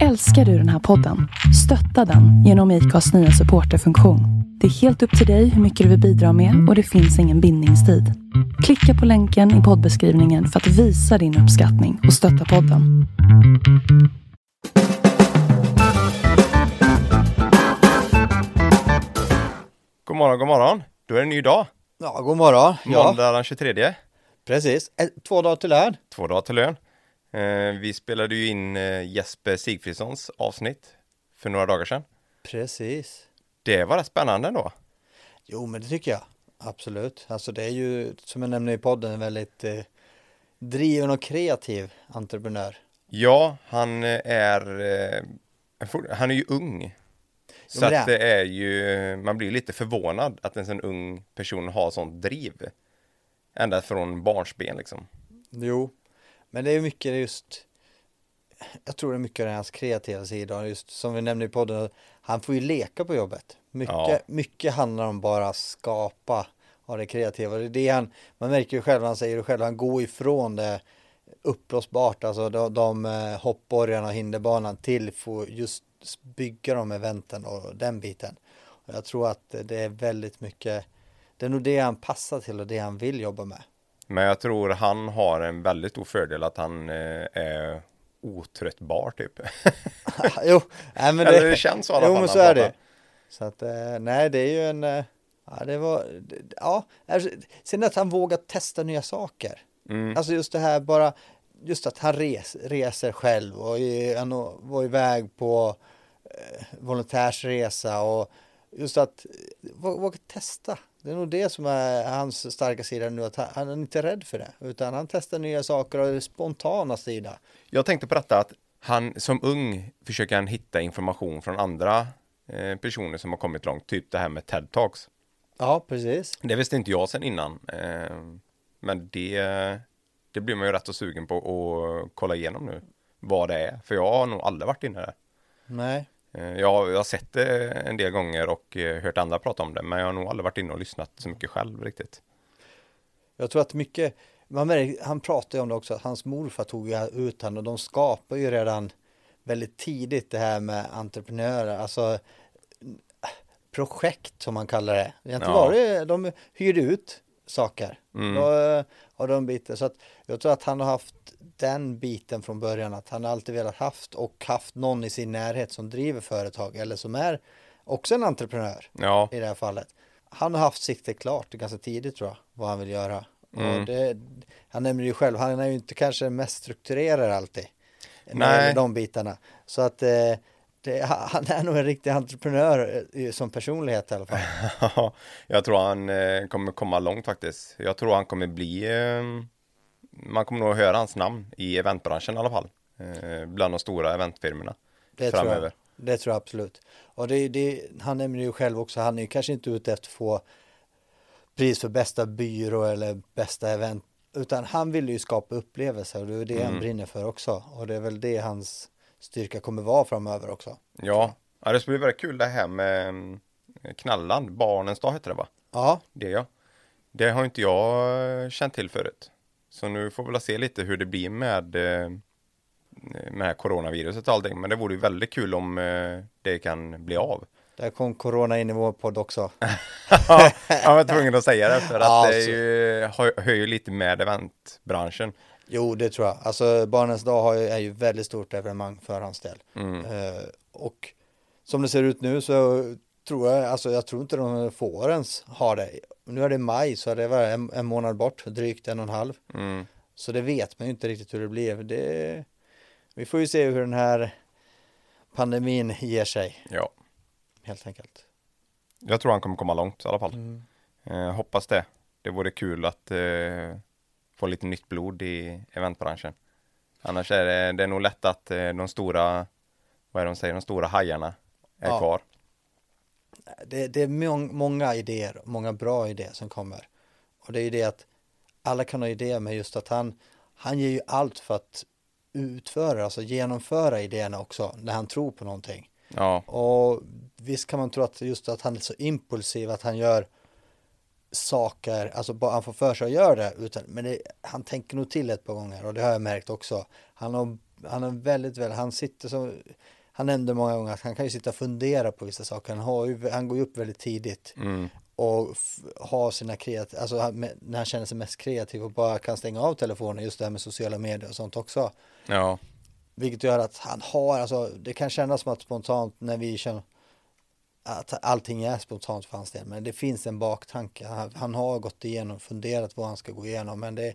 Älskar du den här podden? Stötta den genom IKAs nya supporterfunktion. Det är helt upp till dig hur mycket du vill bidra med och det finns ingen bindningstid. Klicka på länken i poddbeskrivningen för att visa din uppskattning och stötta podden. God morgon, god morgon. Då är det en ny dag. Ja, god morgon. Ja, Måndag den 23. precis. Eh, Två dagar till lön. Två dagar till lön. Eh, vi spelade ju in eh, Jesper Sigfridssons avsnitt för några dagar sedan. Precis. Det var rätt spännande då. Jo, men det tycker jag. Absolut. Alltså det är ju, som jag nämnde i podden, en väldigt eh, driven och kreativ entreprenör. Ja, han eh, är, eh, han är ju ung. Så men det att det är ju, man blir lite förvånad att en sån ung person har sånt driv. Ända från barnsben liksom. Jo, men det är mycket just, jag tror det är mycket av hans kreativa sida. Just som vi nämnde i podden, han får ju leka på jobbet. Mycket, Ja. mycket handlar om bara skapa av det kreativa. Det är det han, man märker ju själv, han säger det själv, han går ifrån det uppblåsbart, alltså de, de eh, hoppborgarna och hinderbanan till få just bygga de eventen och den biten. Och jag tror att det är väldigt mycket, det är nog det han passar till och det han vill jobba med. Men jag tror han har en väldigt stor fördel att han eh, är otröttbar typ. jo, nej, men Eller det känns så i alla Jo, fall men så är det. Så att, eh, nej, det är ju en, eh, ja, det var, det- ja, alltså, sen att han vågar testa nya saker. Mm. Alltså just det här bara, just att han res, reser själv och i- han var iväg på eh, volontärsresa och just att eh, vå- våga testa. Det är nog det som är hans starka sida nu, att han, är inte rädd för det, utan han testar nya saker och är spontana sida. Jag tänkte på detta att han som ung försöker han hitta information från andra eh, personer som har kommit långt, typ det här med TED Talks. Ja, precis. Det visste inte jag sedan innan, eh, men det, det blir man ju rätt så sugen på att kolla igenom nu, vad det är, för jag har nog aldrig varit inne där. Nej, jag, jag har sett det en del gånger och eh, hört andra prata om det, men jag har nog aldrig varit inne och lyssnat så mycket själv riktigt. Jag tror att mycket, man märker, han pratar ju om det också, att hans morfar tog ju ut han och de skapar ju redan väldigt tidigt det här med entreprenörer, alltså projekt som man kallar det. Egentligen Ja. var det, de hyrde ut saker Mm. och, och de biten. Så att jag tror att han har haft den biten från början, att han har alltid velat haft och haft någon i sin närhet som driver företag eller som är också en entreprenör Ja, i det här fallet. Han har haft siktet klart ganska tidigt tror jag, vad han vill göra. Mm. Det, han nämner ju själv, han är ju inte kanske den mest strukturerade alltid. När Nej. de bitarna. Så att eh, det, han är nog en riktig entreprenör eh, som personlighet i alla fall. jag tror han eh, kommer komma långt faktiskt. Jag tror han kommer bli, eh, man kommer nog höra hans namn i eventbranschen i alla fall. Bland de stora eventfirmorna Det tror, framöver. jag, det tror jag absolut. Och det, det, han nämner ju själv också, han är ju kanske inte ute efter att få pris för bästa byrå eller bästa event. Utan han vill ju skapa upplevelser och det är det han Mm. brinner för också. Och det är väl det hans styrka kommer vara framöver också. Ja, ja det ska bli väldigt kul det här med mm, Knalland, Barnens dag heter det va? Ja, Det ja. Det har inte jag eh, känt till förut. Så nu får vi väl se lite hur det blir med eh, med coronaviruset och allting. Men det vore ju väldigt kul om eh, det kan bli av. där kom corona in i vår podd också. ja, jag var tvungen att säga det för att Ja, det ju, hör, hör ju lite med eventbranschen. Jo, det tror jag. Alltså Barnens dag har ju, är ju väldigt stort evenemang för hans del. Mm. Eh, och som det ser ut nu så tror jag, alltså jag tror inte de får ens ha det. Nu är det maj så det var en, en månad bort, drygt en och en halv. Mm. Så det vet man ju inte riktigt hur det blir. Det, vi får ju se hur den här pandemin ger sig, Ja, helt enkelt. jag tror han kommer komma långt i alla fall. Mm. Eh, hoppas det. Det vore kul att eh, få lite nytt blod i eventbranschen. Annars är det, det är nog lätt att eh, de stora, vad är det de säger, de stora hajarna är Ja. kvar. Det, det är mång, många idéer, många bra idéer som kommer. Och det är ju det att alla kan ha idéer med just att han, han ger ju allt för att utföra, alltså genomföra idéerna också, när han tror på någonting. Ja, Och visst kan man tro att just att han är så impulsiv, att han gör saker, alltså bara han får för sig att göra det, utan, men det, han tänker nog till ett par gånger och det har jag märkt också. Han har han är väldigt väl, han sitter som, han nämnde många gånger att han kan ju sitta och fundera på vissa saker. Han, har ju, han går ju upp väldigt tidigt Mm. och har sina kreativ, alltså han- när han känner sig mest kreativ och bara kan stänga av telefonen, just det här med sociala medier och sånt också. Ja. Vilket gör att han har, alltså det kan kännas som att spontant när vi känner att allting är spontant för hans del, men det finns en baktanke. Han, han har gått igenom, funderat vad han ska gå igenom, men det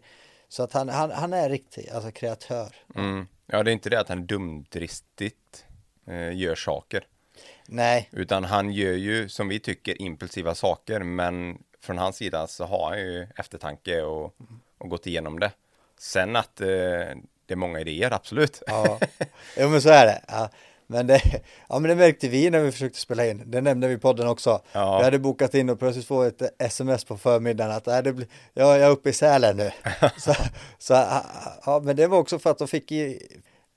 så att han, han, han är riktig, alltså kreatör. Mm. Ja, det är inte det att han dumdristigt eh, gör saker. Nej, Utan han gör ju, som vi tycker, impulsiva saker. Men från hans sida så har han ju eftertanke och, och gått igenom det. Sen att eh, det är många idéer, absolut. ja, jo men så är det. Ja. Men det, ja men det märkte vi när vi försökte spela in, det nämnde vi i podden också. Ja. Vi hade bokat in och plötsligt få ett sms på förmiddagen att äh, det blir, ja, jag är uppe i Sälen nu. så, så, ja, men det var också för att de fick i,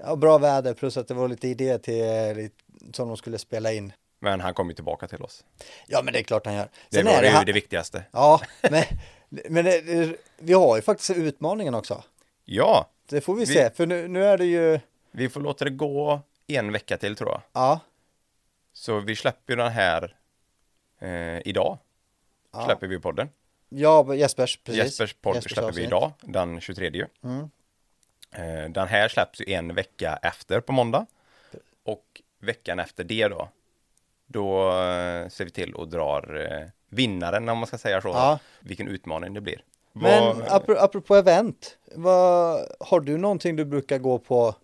ja, bra väder plus att det var lite idéer till eh, som de skulle spela in. Men han kommer tillbaka till oss. Ja men det är klart han gör. Det Sen var är ju han- det viktigaste. Ja, men, men det, det, vi har ju faktiskt utmaningen också. Ja, Det får vi, Vi- se, för nu, nu är det ju, vi får låta det gå en vecka till tror jag. ja, Så vi släpper ju den här eh, idag. Ja. Släpper vi podden. ja Jespers, precis. Jespers podd Jespers släpper vi avsnitt. idag, den 23. Mm. Eh, den här släpps ju en vecka efter på måndag. Och veckan efter det då, då eh, ser vi till och drar eh, vinnaren om man ska säga så. Ja. Vilken utmaning det blir. Men Vad- apropå event, vad, har du någonting du brukar gå på?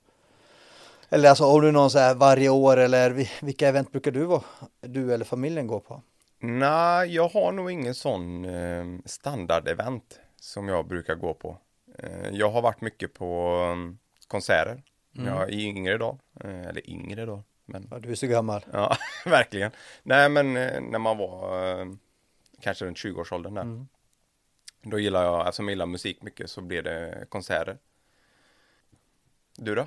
Eller alltså har du någon så här varje år eller vi- vilka event brukar du, vara, du eller familjen gå på? Nej, jag har nog ingen sån eh, standardevent som jag brukar gå på. Eh, jag har varit mycket på eh, konserter. Mm. Jag är yngre då, eh, eller yngre då, men Ja, du är så gammal. ja, verkligen. Nej, men eh, när man var eh, kanske runt 20-årsåldern där. Mm. Då gillar jag, eftersom jag gillar musik mycket så blir det konserter. Du då?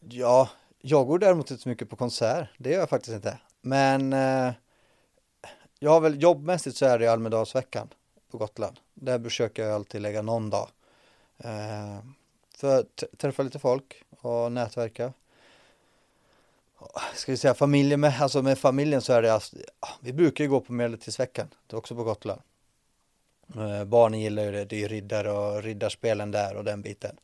Ja, jag går däremot inte så mycket på konsert. Det gör jag faktiskt inte. Men eh, jag har väl jobbmässigt så är det Almedalsveckan på Gotland. Där försöker jag alltid lägga någon dag. Eh, för att träffa lite folk och nätverka. Ska vi säga familjen med, alltså med familjen så är det, alltså, vi brukar ju gå på Medeltidsveckan. Det är också på Gotland. Eh, barnen gillar ju det, det är ju riddare och riddarspelen där och den biten.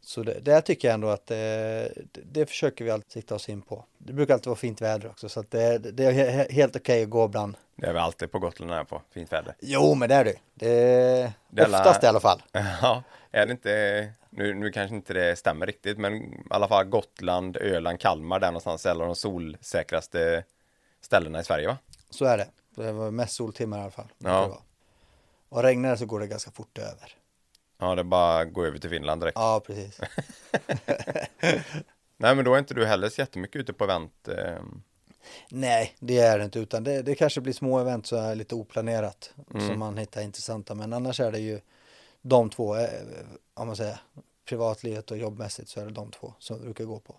Så det, det tycker jag ändå att eh, det, det försöker vi alltid sikta oss in på. Det brukar alltid vara fint väder också så att det, det är he- helt okej att gå ibland. Det är vi alltid på Gotland här på, fint väder. Jo men det är det. Det är Det är alla- oftast i alla fall. Ja, är det inte, nu, nu kanske inte det stämmer riktigt, men i alla fall Gotland, Öland, Kalmar, där någonstans är de solsäkraste ställena i Sverige va? Så är det. Det var mest soltimmar i alla fall. Ja. Och regnar så går det ganska fort över. Ja, det bara att gå över till Finland direkt. Ja precis. Nej, men då är inte du heller så jättemycket ute på event. Eh, Nej det är det inte utan det, det kanske blir små event så är lite oplanerat. Mm. Som man hittar intressanta men annars är det ju de två, eh, om man säger privatlivet och jobbmässigt så är det de två som brukar gå på.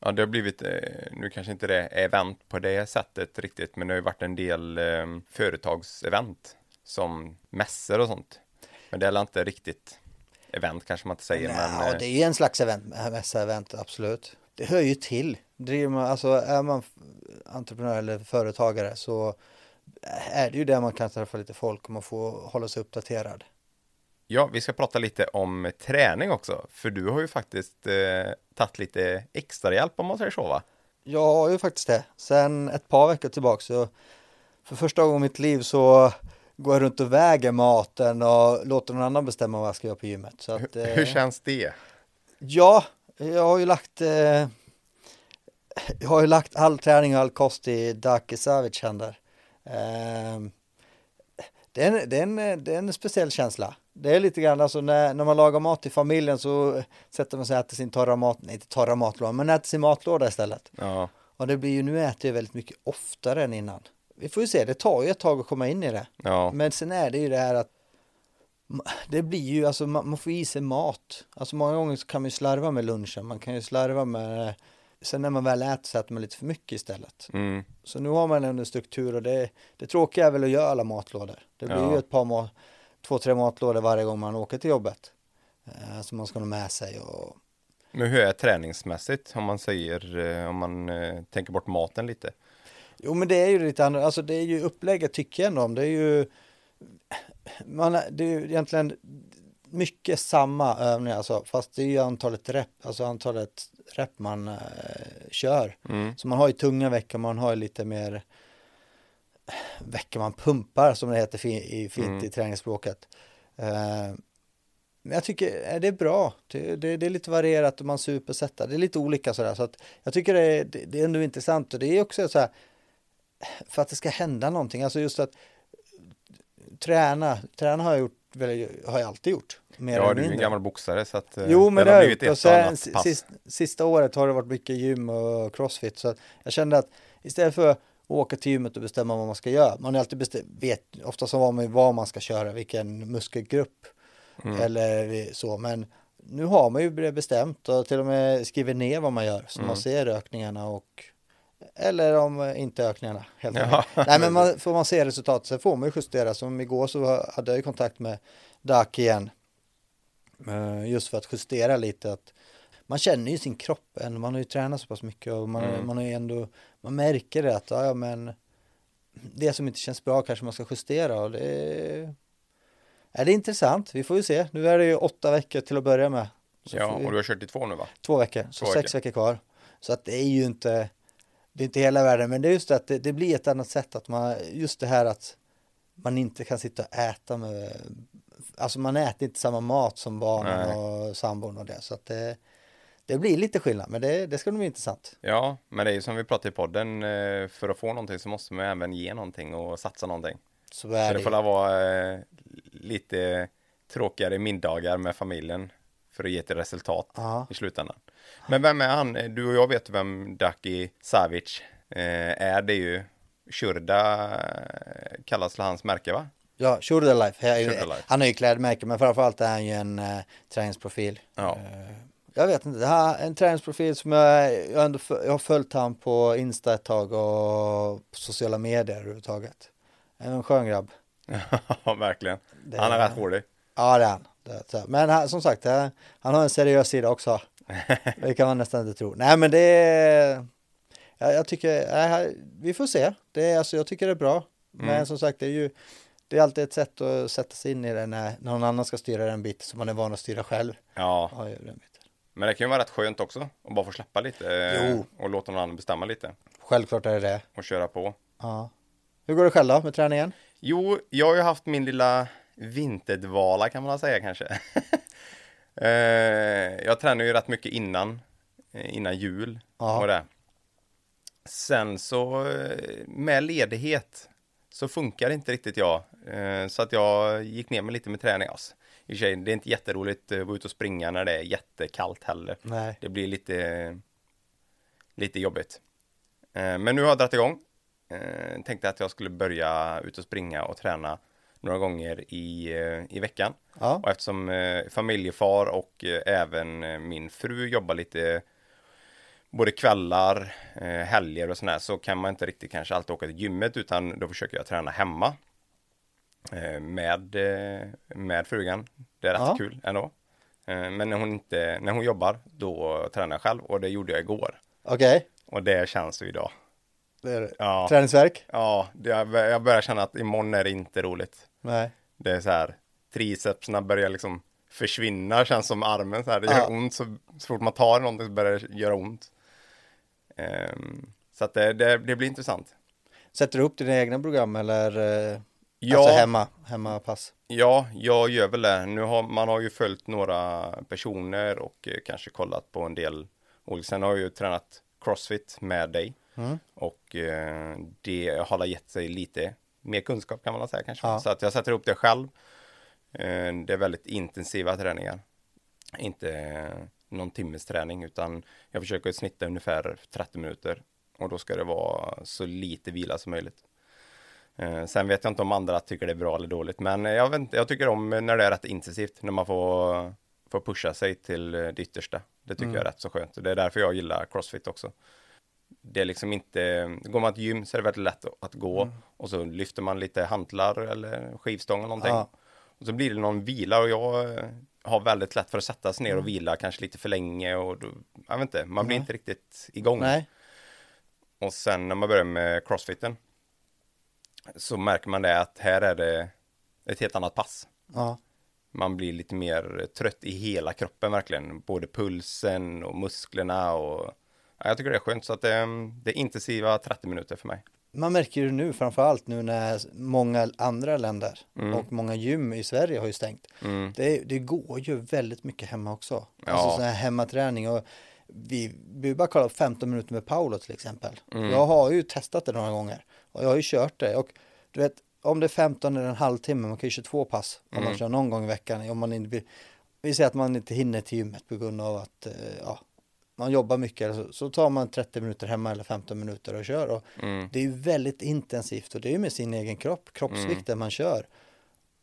ja, det har blivit, eh, nu kanske inte det är event på det sättet riktigt, men det har ju varit en del företagsevent som mässor och sånt. Men det är inte riktigt event kanske man inte säger, Nej, men ja, eh, det är en slags event, mässa-event, absolut. Det hör ju till. Driver man, alltså är man entreprenör eller företagare så är det ju där man kan träffa lite folk och man får hålla sig uppdaterad. Ja, vi ska prata lite om träning också, för du har ju faktiskt eh, tagit lite extra hjälp om man säger så va? Jag har ju faktiskt det. Sen ett par veckor tillbaka så för första gången i mitt liv så går jag runt och väger maten och låter någon annan bestämma vad jag ska göra på gymmet. Så att, eh, Hur känns det? Ja, jag har ju lagt eh, Jag har ju lagt all träning och all kost i Daki Savic händer. Eh, det, är en, det, är en, det är en speciell känsla. Det är lite grann alltså när, när man lagar mat i familjen så sätter man sig och äter sin torra mat, nej inte torra matlåda, men äter sin matlåda istället. Ja, Och det blir ju, nu äter jag väldigt mycket oftare än innan. Vi får ju se, det tar ju ett tag att komma in i det. ja, Men sen är det ju det här att det blir ju, alltså man, man får i sig mat. Alltså många gånger så kan man ju slarva med lunchen, man kan ju slarva med Sen när man väl äter så äter man lite för mycket istället. mm, Så nu har man en struktur och det, det tråkiga är väl att göra alla matlådor. Det blir Ja. ju ett par, mat, två, tre matlådor varje gång man åker till jobbet. Eh, som man ska ha med sig och Men hur är träningsmässigt om man säger, eh, om man eh, tänker bort maten lite? Jo men det är ju lite annorlunda, alltså det är ju upplägget tycker jag ändå om. Det är ju, man, det är ju egentligen mycket samma övningar alltså, fast det är ju antalet rep, alltså antalet rep man eh, kör. Mm. Så man har ju tunga veckor, man har ju lite mer veckor man pumpar som det heter fi, i, fint Mm. i träningsspråket. Eh, men jag tycker eh, det är bra. Det, det, det är lite varierat och man supersätter. Det är lite olika sådär. Så att jag tycker det är, det, det är ändå intressant och det är också så här för att det ska hända någonting. Alltså just att träna, träna har jag gjort, har jag alltid gjort. Mer Ja, du är ju en gammal boxare så att eh, Jo, men det har blivit. Och sen annat pass. sist, sista året har det varit mycket gym och crossfit. Så att jag kände att istället för att åka till gymmet och bestämma vad man ska göra. Man har alltid bestämt, vet ofta så vad man, vad man ska köra, vilken muskelgrupp Mm. eller så. Men nu har man ju bestämt och till och med skriver ner vad man gör så Mm. man ser ökningarna och eller om eh, inte ökningarna helt Ja. Nej men man, får man se resultatet sen får man ju justera. Som igår så hade jag ju kontakt med Dak igen. Eh, Just för att justera lite att man känner ju sin kropp än, man har ju tränat så pass mycket och man, Mm. man har ju ändå, man märker det att, ja, men det som inte känns bra kanske man ska justera och det är, är det är intressant, vi får ju se. Nu är det ju åtta veckor till att börja med. Så Ja, vi- och du har kört i två nu va? Två veckor, så Två sex veckor. veckor kvar. Så att det är ju inte, det är inte hela världen, men det är just det att det, det blir ett annat sätt att man, just det här att man inte kan sitta och äta med, alltså man äter inte samma mat som barnen Nej. och sambon och det, så att det, det blir lite skillnad, men det, det ska bli intressant. Ja, men det är ju som vi pratade i podden, eh, för att få någonting så måste man även ge någonting och satsa någonting. Så Så är det det får vara eh, lite tråkigare middagar med familjen för att ge ett resultat Ja. i slutändan. Men vem är han? Du och jag vet vem Daki Savic eh, är. Det är ju Shurda eh, kallas hans märke va? Ja, Shoulder Life. Jag är ju- Shoulder Life. Han är ju klädmärke, men framförallt är han ju en eh, träningsprofil. Ja. Eh, jag vet inte, det här är en träningsprofil som jag, jag, ändå, jag har följt han på Insta ett tag och på sociala medier överhuvudtaget. En skön grabb. Ja, verkligen. Det- Han är rätt hårdig. Ja, det är han. Det. Men han, som sagt, han har en seriös sida också. Det kan man nästan inte tro. Nej, men det är... Jag, jag tycker, nej, vi får se. Det är, alltså, jag tycker det är bra. Men Mm. som sagt, det är ju det är alltid ett sätt att sätta sig in i det när någon annan ska styra den biten som man är van att styra själv. Ja, Ja, men det kan ju vara rätt skönt också att bara få släppa lite eh, Jo. och låta någon annan bestämma lite Självklart är det det. och köra på. Ja. Hur går det själv då med träningen? Jo, jag har ju haft min lilla vinterdvala kan man säga kanske. eh, jag tränar ju rätt mycket innan, eh, innan jul Ja. och det. Sen så eh, med ledighet så funkar inte riktigt jag. Så att jag gick ner mig lite med träning. Alltså. I sig, det är inte jätteroligt att vara ute och springa när det är jättekallt heller. Nej. Det blir lite, lite jobbigt. Men nu har jag dragit igång. Tänkte att jag skulle börja ut och springa och träna några gånger i, eh, i veckan. Ja. Och eftersom eh, familjefar och eh, även eh, min fru jobbar lite både kvällar, eh, helger och sådär så kan man inte riktigt kanske alltid åka till gymmet utan då försöker jag träna hemma eh, med, med frugan. Det är rätt Ja. kul ändå. Men när hon, inte, när hon jobbar då tränar jag själv och det gjorde jag igår. Okej. Och det känns ju idag. Det är det. Ja, Träningsverk? ja jag börjar känna att imorgon är det inte roligt. Nej. Det är så här, tricepsarna börjar liksom försvinna, känns som armen så här. Det gör Ja. ont så, så fort man tar någonting så börjar det göra ont. Ehm, så att det, det, det blir intressant. Sätter du upp dina egna program eller eh, Ja. alltså hemma, hemmapass? Ja, jag gör väl det. Nu har man har ju följt några personer och eh, kanske kollat på en del olika. Sen har jag ju tränat crossfit med dig Mm. och eh, det har gett sig lite mer kunskap kan man säga kanske. Ja. Så att jag sätter upp det själv. Eh, det är väldigt intensiva träningar. Inte eh, någon timmes träning utan jag försöker snitta ungefär 30 minuter och då ska det vara så lite vila som möjligt. Eh, sen vet jag inte om andra tycker det är bra eller dåligt, men jag, vet inte, jag tycker om när det är rätt intensivt, när man får, får pusha sig till det yttersta. Det tycker Mm. jag är rätt så skönt. Det är därför jag gillar crossfit också. Det är liksom inte, går man till gym så är det väldigt lätt att- gå och så lyfter man lite hantlar eller skivstång eller någonting. Ja. Och så blir det någon vila och jag, har väldigt lätt för att sätta sig ner och Mm. vila kanske lite för länge och då, jag vet inte, man blir Nej. inte riktigt igång. Nej, Och sen när man börjar med crossfiten så märker man det att här är det ett helt annat pass. ja. Man blir lite mer trött i hela kroppen verkligen, både pulsen och musklerna och ja, jag tycker det är skönt så att det, det är intensiva 30 minuter för mig. Man märker ju nu framförallt nu när många andra länder Mm. och många gym i Sverige har ju stängt. Mm. Det, det går ju väldigt mycket hemma också. Ja. Alltså sån här hemmaträning och vi, vi bara kolla 15 minuter med Paolo till exempel. Mm. Jag har ju testat det några gånger och jag har ju kört det och du vet om det är 15 eller en halvtimme, man kan ju köra två pass om man Mm. kör någon gång i veckan. Om man inte vi säger att man inte hinner till gymmet på grund av att eh, ja, man jobbar mycket, så, så tar man 30 minuter hemma eller 15 minuter och kör. Och Mm. det är ju väldigt intensivt och det är ju med sin egen kropp, kroppsvikten man kör.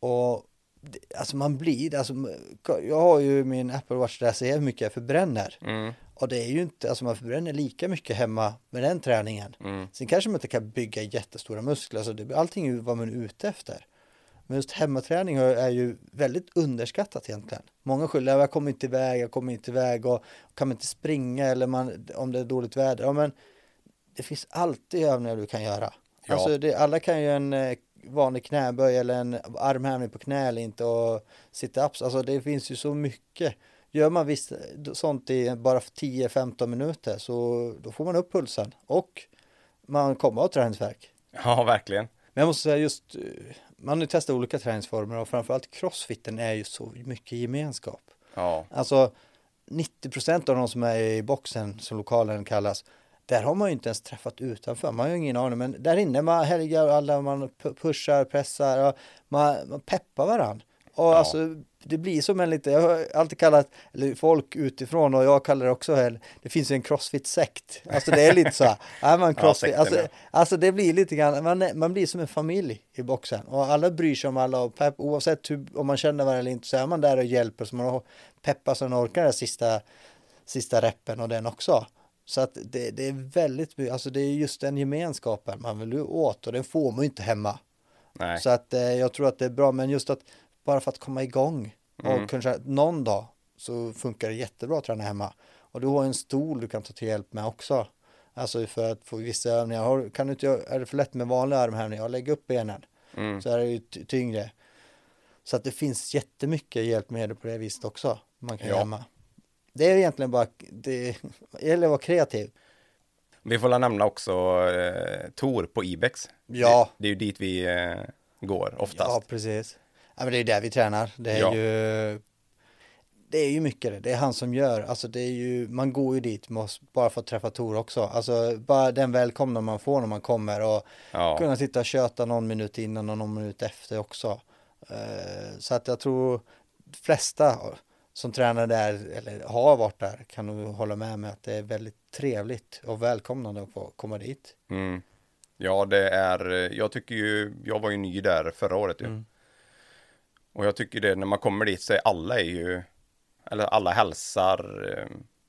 Och det, alltså man blir, alltså, jag har ju min Apple Watch där jag ser hur mycket jag förbränner. Mm. Och det är ju inte, alltså man förbränner lika mycket hemma med den träningen. Mm. Sen kanske man inte kan bygga jättestora muskler, alltså det, allting är ju vad man är ute efter. Men just hemmaträning är ju väldigt underskattat egentligen. Många skyller, jag kommer inte iväg, jag kommer inte iväg och kan man inte springa eller man, om det är dåligt väder. Ja men det finns alltid övningar du kan göra. Ja. Alltså det, alla kan ju en eh, vanlig knäböj eller en armhävning på knä eller inte och sit-ups. Alltså det finns ju så mycket. Gör man visst sånt i bara 10-15 minuter så då får man upp pulsen och man kommer att ha träningsvärk. Ja, verkligen. Men jag måste säga just, eh, man testat olika träningsformer och framförallt crossfiten är ju så mycket gemenskap. Ja, Alltså 90% av de som är i boxen, som lokalen kallas, där har man ju inte ens träffat utanför. Man har ju ingen aning, men där inne man helgar alla, man pu- pushar, pressar, och man, man peppar varandra. Och Ja. alltså, det blir som en lite, jag har alltid kallat, eller folk utifrån och jag kallar det också, här, det finns ju en crossfit-sekt. Alltså det är lite så här, är man crossfit, alltså, ja. alltså det blir lite grann, man, man blir som en familj i boxen och alla bryr sig om alla och pepp, oavsett hur, om man känner varandra eller inte så är man där och hjälper så man peppar så man orkar den sista, sista reppen och den också. Så att det, det är väldigt alltså det är just den gemenskapen man vill åt och den får man ju inte hemma. nej. Så att eh, jag tror att det är bra, men just att bara för att komma igång Mm. och kanske någon dag så funkar det jättebra att träna hemma. Och du har en stol du kan ta till hjälp med också. Alltså för att få vissa övningar. Har, kan du inte, är det för lätt med vanliga armhävningar? Lägg upp benen Mm. så är det ju ty- tyngre. Så att det finns jättemycket hjälpmedel på det viset också. Man kan Ja. göra hemma. Det är egentligen bara, det det gäller att vara kreativ. Vi får väl nämna också eh, Tor på Ibex. Ja. Det, det är ju dit vi eh, går oftast. Ja, precis. Ja, men det är där vi tränar. Det är Ja. ju det är ju mycket det. Det är han som gör. Alltså det är ju, man går ju dit bara för att träffa Tor också. Alltså bara den välkomna man får när man kommer och Ja. kunna sitta och köta någon minut innan och någon minut efter också. Eh, Så att jag tror de flesta som tränar där eller har varit där kan nog hålla med mig att det är väldigt trevligt och välkomnande att få komma dit. Mm. Ja, det är, jag tycker ju, jag var ju ny där förra året ju. Mm. Och jag tycker det, när man kommer dit så är alla är ju, eller alla hälsar, eh,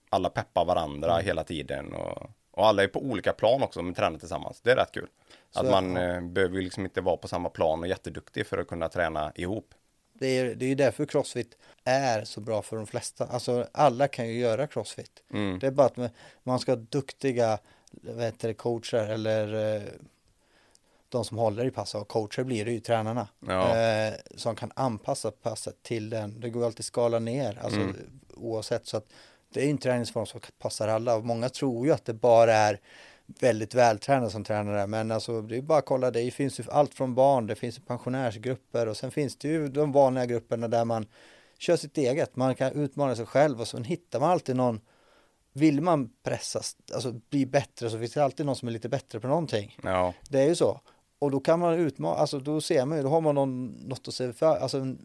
alla peppar varandra Mm. hela tiden och, och alla är på olika plan också men tränar tillsammans. Det är rätt kul. Så, att man ja. eh, behöver ju liksom inte vara på samma plan och jätteduktig för att kunna träna ihop. Det är, det är ju därför crossfit är så bra för de flesta. Alltså alla kan ju göra crossfit. Mm. Det är bara att man- man ska ha duktiga vad heter det, coacher eller eh, de som håller i passet och coacher blir det ju tränarna. Ja. Eh, som kan anpassa passet till den. Det går alltid att skala ner alltså, Mm. oavsett. Så att det är en träningsform som passar alla och många tror ju att det bara är väldigt vältränade som tränar där. Men alltså det är bara att kolla, det finns ju allt från barn, det finns ju pensionärsgrupper och sen finns det ju de vanliga grupperna där man kör sitt eget. Man kan utmana sig själv och så hittar man alltid någon vill man pressas, alltså bli bättre så finns det alltid någon som är lite bättre på någonting. Ja, Det är ju så. Och då kan man utmana, alltså då ser man ju, då har man någon, något att se för, alltså en,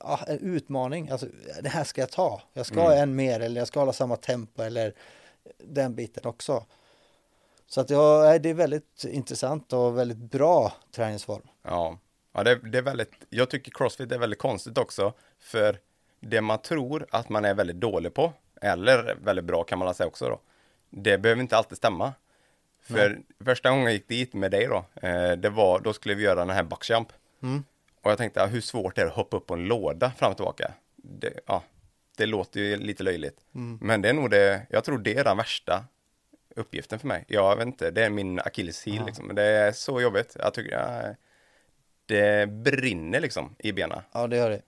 ja, en utmaning, alltså det här ska jag ta, jag ska Mm. en mer eller jag ska hålla samma tempo eller den biten också. Så att ja, det är väldigt intressant och väldigt bra träningsform. ja. ja det, det är väldigt, jag tycker crossfit är väldigt konstigt också för det man tror att man är väldigt dålig på eller väldigt bra kan man säga också då. Det behöver inte alltid stämma. För första gången jag gick dit med dig då, eh, det var, då skulle vi göra den här boxjump. Mm. Och jag tänkte, hur svårt är det att hoppa upp på en låda fram och tillbaka? det, ja, det låter ju lite löjligt. Men det är nog det, jag tror det är den värsta uppgiften för mig. Jag vet inte, det är min akilleshäl liksom. Det är så jobbigt. Jag tycker, ja, det brinner liksom i benen. Ja, det gör det.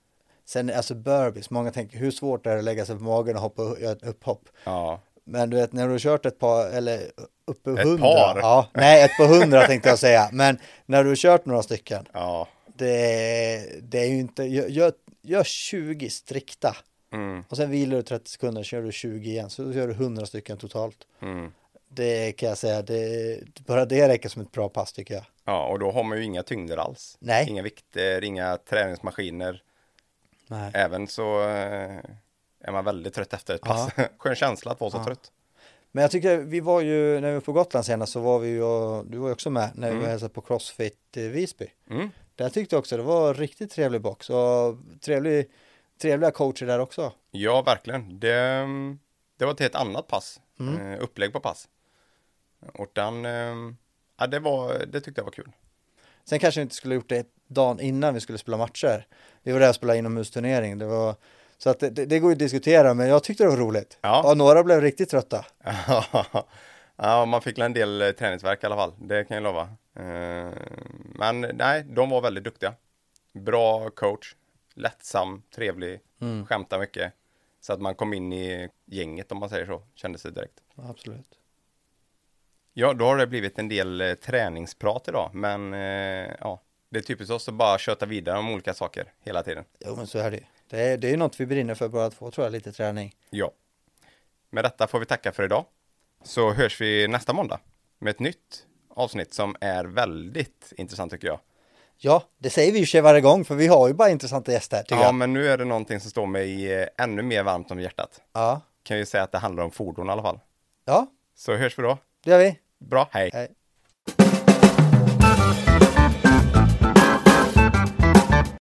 Sen alltså burpees, många tänker hur svårt är det att lägga sig på magen och hoppa och göra ett upphopp. Ja, Men du vet när du har kört ett par, eller uppe Ett hundra. par? Ja, nej ett par hundra tänkte jag säga. Men när du har kört några stycken. ja, Det, det är ju inte, gör, gör, gör 20 strikta. mm, Och sen vilar du 30 sekunder, kör du 20 igen. Så då gör du 100 stycken totalt. mm. Det kan jag säga, det, bara det räcker som ett bra pass tycker jag. Ja, och då har man ju inga tyngder alls. Nej. Inga vikter, inga träningsmaskiner. Nej. Även så eh, är man väldigt trött efter ett Ja. pass. Skön känsla att vara så Ja. trött. Men jag tycker vi var ju, när vi var på Gotland senast så var vi ju, och du var ju också med, när vi Mm. var hälsade på Crossfit i Visby. Mm. Där tyckte jag också det var riktigt trevlig box och trevlig, trevliga coacher där också. Ja, verkligen. Det, det var ett helt annat pass. Mm. Eh, upplägg på pass. Och den, eh, ja, det, var, det tyckte jag var kul. Sen kanske vi inte skulle gjort det dagen innan vi skulle spela matcher. Vi var där och spelade inomhusturnering. Det var, så att det, det, går ju att diskutera, men jag tyckte det var roligt. Ja. Och några blev riktigt trötta. ja, man fick en del eh, träningsverk i alla fall. Det kan jag lova. Eh, Men nej, de var väldigt duktiga. Bra coach, lättsam, trevlig, Mm. skämtar mycket. Så att man kom in i gänget om man säger så, kändes det direkt. Absolut. Ja, då har det blivit en del eh, träningsprat idag, men ja, det är typiskt oss att bara köta vidare om olika saker hela tiden. Jo, men så är det. Det är, det är något vi brinner för båda två, tror jag, lite träning. Ja. Med detta får vi tacka för idag. Så hörs vi nästa måndag med ett nytt avsnitt som är väldigt intressant tycker jag. Ja, det säger vi ju sig varje gång, för vi har ju bara intressanta gäster tycker Ja, jag. men nu är det någonting som står mig eh, ännu mer varmt om hjärtat. Ja. Kan ju säga att det handlar om fordon i alla fall. ja, Så hörs vi då. det gör vi. Bra, hej! Hej.